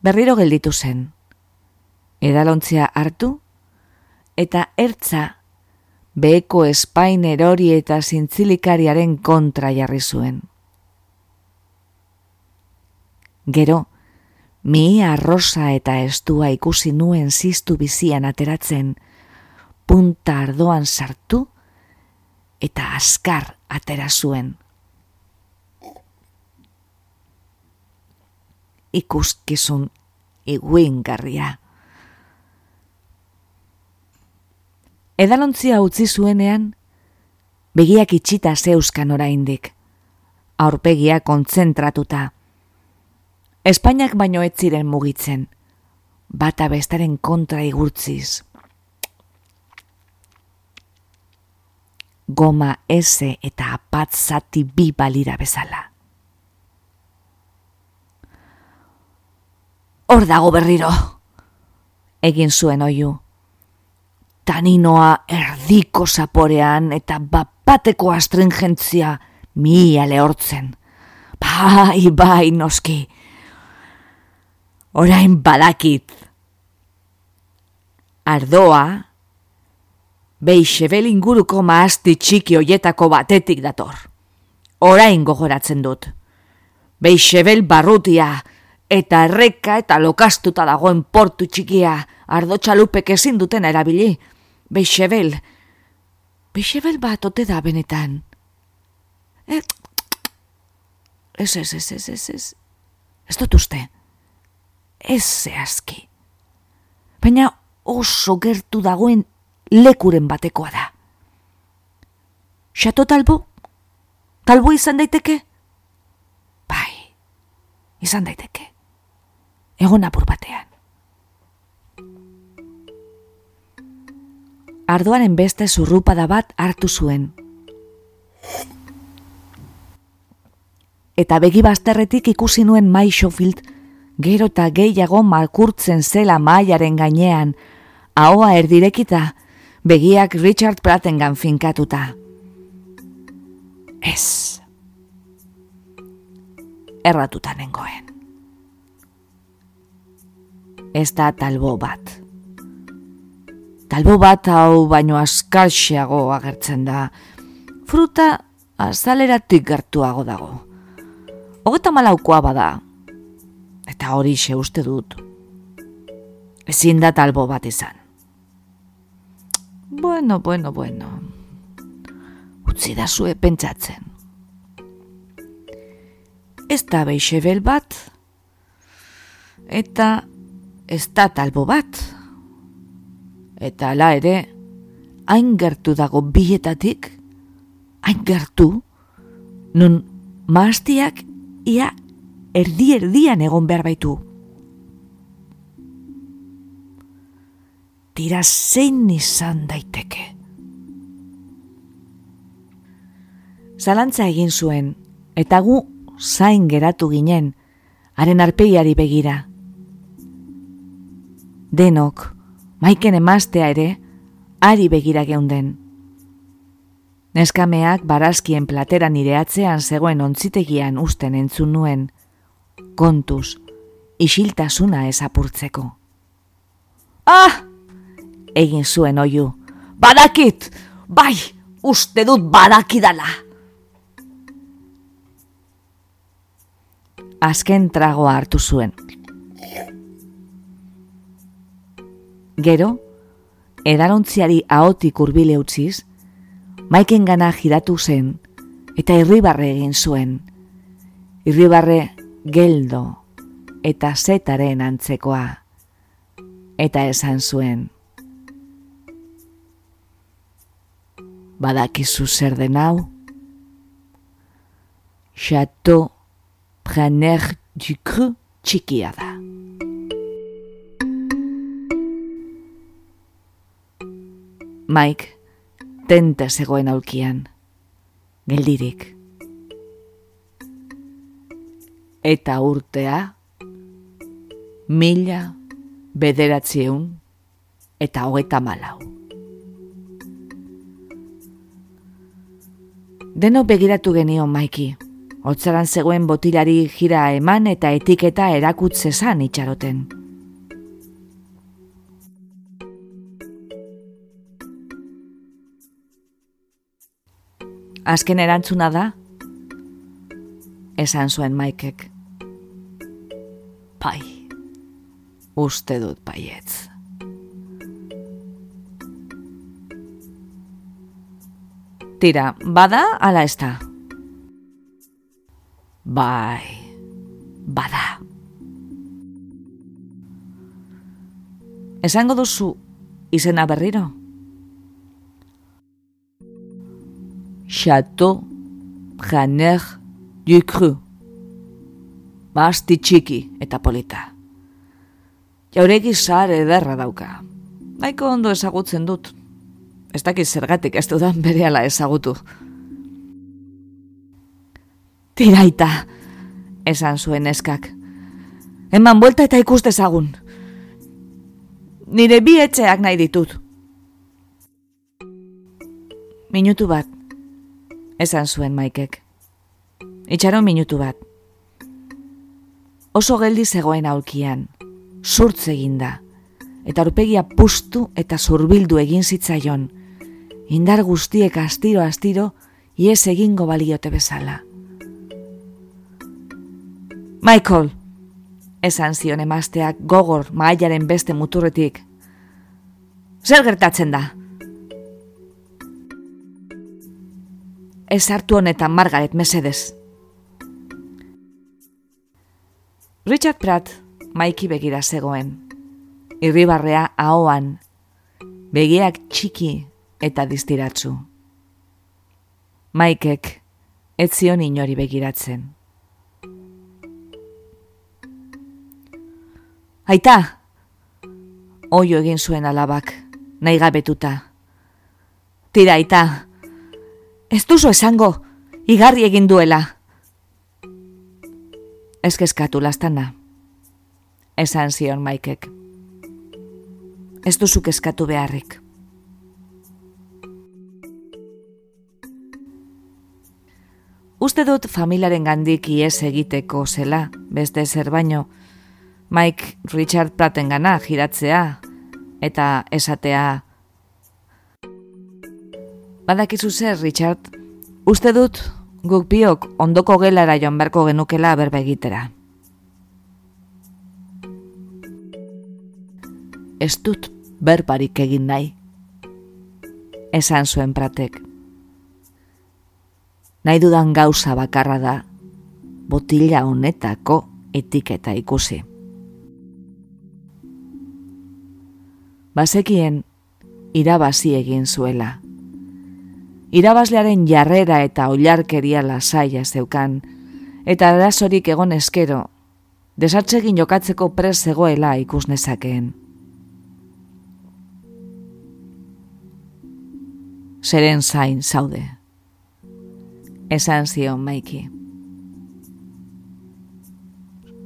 Berriro gelditu zen. Edalontzia hartu, eta ertza beheko espain erori eta zintzilikariaren kontra jarri zuen. Gero, Mi arrosa eta estua ikusi nuen ziztu bizian ateratzen, punta ardoan sartu eta askar atera zuen. Ikuskizun iguin garria. Edalontzia utzi zuenean, begiak itxita zeuskan oraindik, aurpegia kontzentratuta, Espainiak baino ez ziren mugitzen, bata bestaren kontra igurtziz. Goma eze eta apat zati bi balira bezala. Hor dago berriro, egin zuen oiu. Taninoa erdiko zaporean eta bapateko astringentzia mila lehortzen. Bai, bai, noski orain badakit. Ardoa, beixebel inguruko maazti txiki hoietako batetik dator. Orain gogoratzen dut. Beixebel barrutia, eta erreka eta lokastuta dagoen portu txikia, ardo txalupek ezin duten erabili. Beixebel, beixebel bat ote da benetan. Eh, ez, ez, ez, ez, ez, ez, ez dut uste ez zehazki. Baina oso gertu dagoen lekuren batekoa da. Xato talbo? Talbo izan daiteke? Bai, izan daiteke. Egon apur batean. Ardoaren beste zurrupada bat hartu zuen. Eta begi bazterretik ikusi nuen Mai Schofield, gero eta gehiago malkurtzen zela maiaren gainean, ahoa erdirekita, begiak Richard Prattengan finkatuta. Ez. Erratuta nengoen. Ez da talbo bat. Talbo bat hau baino askalxeago agertzen da. Fruta azaleratik gertuago dago. Hogeta malaukoa bada. Eta hori xe uste dut. Ezin da talbo bat izan. Bueno, bueno, bueno utzi da zue pentsatzen. Ez da beixebel bat, eta ez da talbo bat. Eta ala ere, hain gertu dago bietatik, hain gertu, nun maastiak ia erdi-erdian egon behar baitu. Tira zein izan daiteke. zalantza egin zuen, eta gu zain geratu ginen, haren arpeiari begira. Denok, maiken emaztea ere, ari begira geunden. Neskameak barazkien platera nire atzean zegoen ontzitegian usten entzun nuen, kontuz, isiltasuna ezapurtzeko. Ah! Egin zuen oiu. Badakit! Bai! Uste dut badakidala! azken tragoa hartu zuen. Gero, edarontziari ahotik urbile utziz, maiken gana giratu zen eta irribarre egin zuen. Irribarre geldo eta zetaren antzekoa. Eta esan zuen. Badakizu zer den hau? Chateau Prenner du cru txikia da. Mike, tenta zegoen aulkian, geldirik. Eta urtea, mila, bederatzieun, eta hogeta malau. Deno begiratu genio, Maiki, Otzaran zegoen botilari jira eman eta etiketa erakutze zan itxaroten. Azken erantzuna da, esan zuen maikek. Pai, uste dut paietz. Tira, bada ala ez da? Bai, bada. Esango duzu izena berriro? Chateau Janer du Cru. Basti txiki eta polita. Jauregi zare ederra dauka. Naiko ondo ezagutzen dut. Ez dakiz zergatik ez dudan bere ezagutu. Tiraita, esan zuen eskak. Eman buelta eta ikuste zagun. Nire bi etxeak nahi ditut. Minutu bat, esan zuen maikek. Itxaron minutu bat. Oso geldi zegoen aulkian, surtz eginda, eta urpegia pustu eta zurbildu egin zitzaion, indar guztiek astiro-astiro, ies egingo baliote bezala. Michael, esan zion emazteak gogor mailaren beste muturretik. Zer gertatzen da? Ez hartu honetan Margaret mesedez. Richard Pratt maiki begira zegoen. Irribarrea ahoan, begiak txiki eta distiratzu. Maikek ez zion inori begiratzen. Aita! Oio egin zuen alabak, nahi gabetuta. Tira, aita! Ez duzu esango, igarri egin duela! Ez kezkatu lastana, esan zion maikek. Ez duzu kezkatu beharrik. Uste dut familiaren gandik ies egiteko zela, beste zer baino, Mike Richard Pratten gana giratzea, eta esatea... Badakizu zer, Richard, uste dut guk biok ondoko gelara joan beharko genukela berba egitera. Ez dut berbarik egin nahi. Esan zuen pratek. Nahi dudan gauza bakarra da, botila honetako etiketa ikusi. Bazekien, irabazi egin zuela irabazlearen jarrera eta oilarkeria lasaia zeukan, eta arazorik egon eskero, desatzegin jokatzeko prez zegoela ikus nezakeen. Seren zain zaude. Esan zion maiki.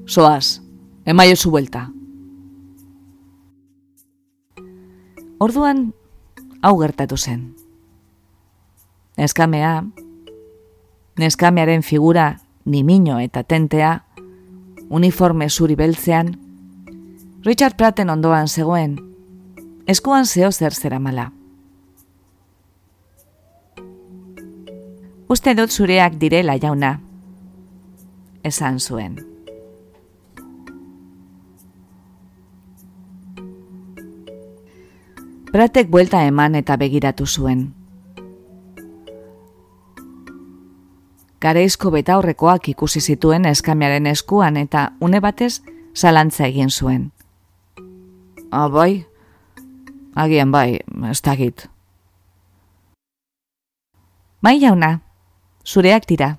Soaz, emaio zu buelta. Orduan, hau gertatu zen. Neskamea, neskamearen figura nimino eta tentea, uniforme zuri beltzean, Richard Pratten ondoan zegoen, eskuan zeo zer zera mala. Uste dut zureak direla jauna, esan zuen. Pratek buelta eman eta begiratu zuen. Gareizko betaurrekoak ikusi zituen eskamiaren eskuan eta une batez zalantza egin zuen. Ah, bai? Agian bai, ez dagit. Bai jauna, zureak dira.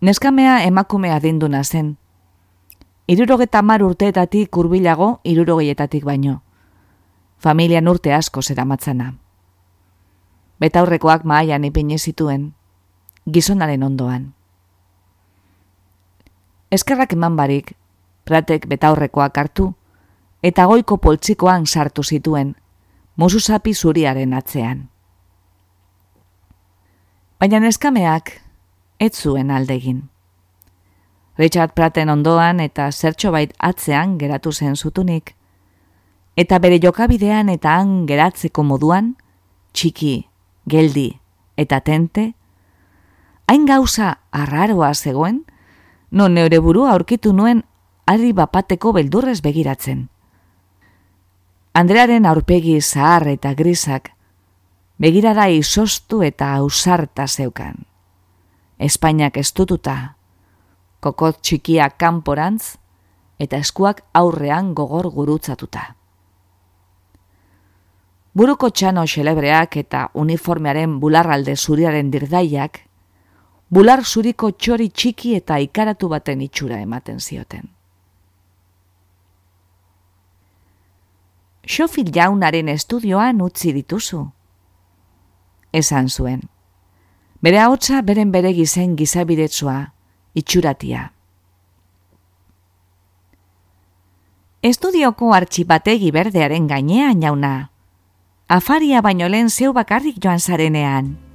Neskamea emakumea dinduna zen. Irurogeta mar urteetatik urbilago irurogeietatik baino. Familian urte asko zera matzana. Betaurrekoak maaian ipini zituen gizonaren ondoan. Eskerrak eman barik, pratek betaurrekoak hartu, eta goiko poltsikoan sartu zituen, musuzapi zuriaren atzean. Baina neskameak, ez zuen aldegin. Richard Praten ondoan eta zertxo bait atzean geratu zen zutunik, eta bere jokabidean eta han geratzeko moduan, txiki, geldi eta tente, hain gauza arraroa zegoen, non neure burua aurkitu nuen ari bapateko beldurrez begiratzen. Andrearen aurpegi zahar eta grisak, begirada izostu eta ausarta zeukan. Espainiak estututa, kokot txikia kanporantz, eta eskuak aurrean gogor gurutzatuta. Buruko txano xelebreak eta uniformearen bularralde zuriaren dirdaiak bular zuriko txori txiki eta ikaratu baten itxura ematen zioten. Xofil jaunaren estudioan utzi dituzu. Esan zuen. Bere haotza beren bere gizen gizabidetsua, itxuratia. Estudioko artxipategi berdearen gainean jauna. Afaria baino lehen zeu bakarrik joan zarenean.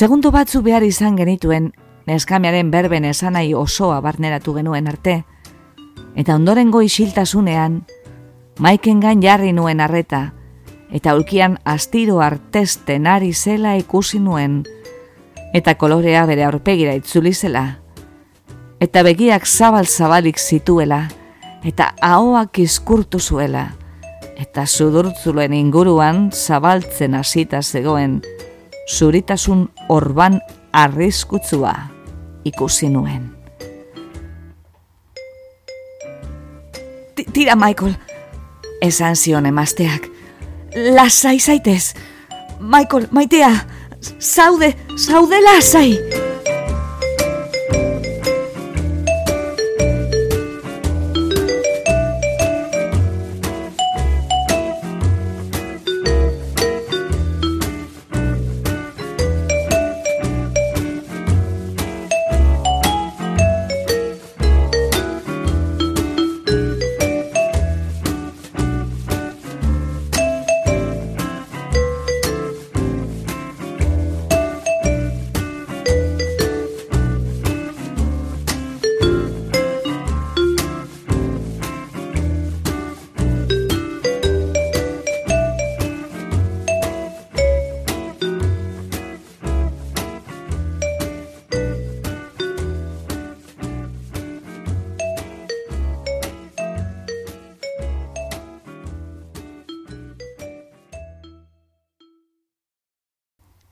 Segundu batzu behar izan genituen, neskamearen berben esanai osoa barneratu genuen arte, eta ondorengo isiltasunean, maiken gain jarri nuen arreta, eta ulkian astiro artesten ari zela ikusi nuen, eta kolorea bere aurpegira itzuli zela, eta begiak zabal-zabalik zituela, eta ahoak izkurtu zuela, eta sudurtzuluen inguruan zabaltzen hasita zegoen, zuritasun orban arriskutzua ikusi nuen. Tira, Michael, esan zion emazteak. Lasai zaitez. Michael, maitea, zaude, zaude lasai.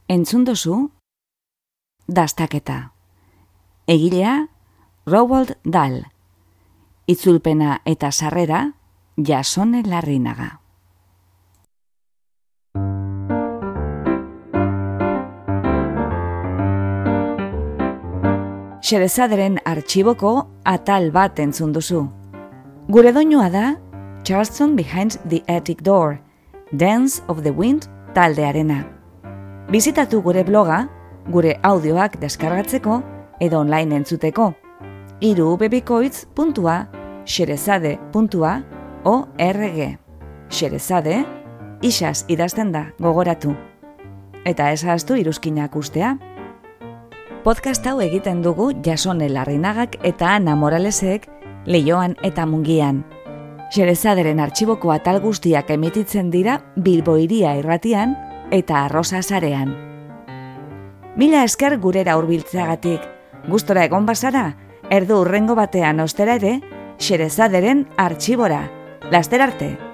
Entzun dozu? Dastaketa. Egilea, Rowold Dal. Itzulpena eta sarrera, jasone larrinaga. Xerezaderen artxiboko atal bat entzun duzu. Gure doinua da, Charleston Behind the Attic Door, Dance of the Wind taldearena. Bizitatu gure bloga, gure audioak deskargatzeko edo online entzuteko. Iru xerezade.org Xerezade, isaz idazten da gogoratu. Eta ezaztu iruzkinak ustea. Podcast hau egiten dugu jasone larrinagak eta ana moralesek leioan eta mungian. Xerezaderen artxiboko atal guztiak emititzen dira bilboiria irratian, eta arrosa zarean. Mila esker gurera hurbiltzeagatik, gustora egon bazara, erdu urrengo batean ostera ere, xerezaderen artxibora. Laster arte!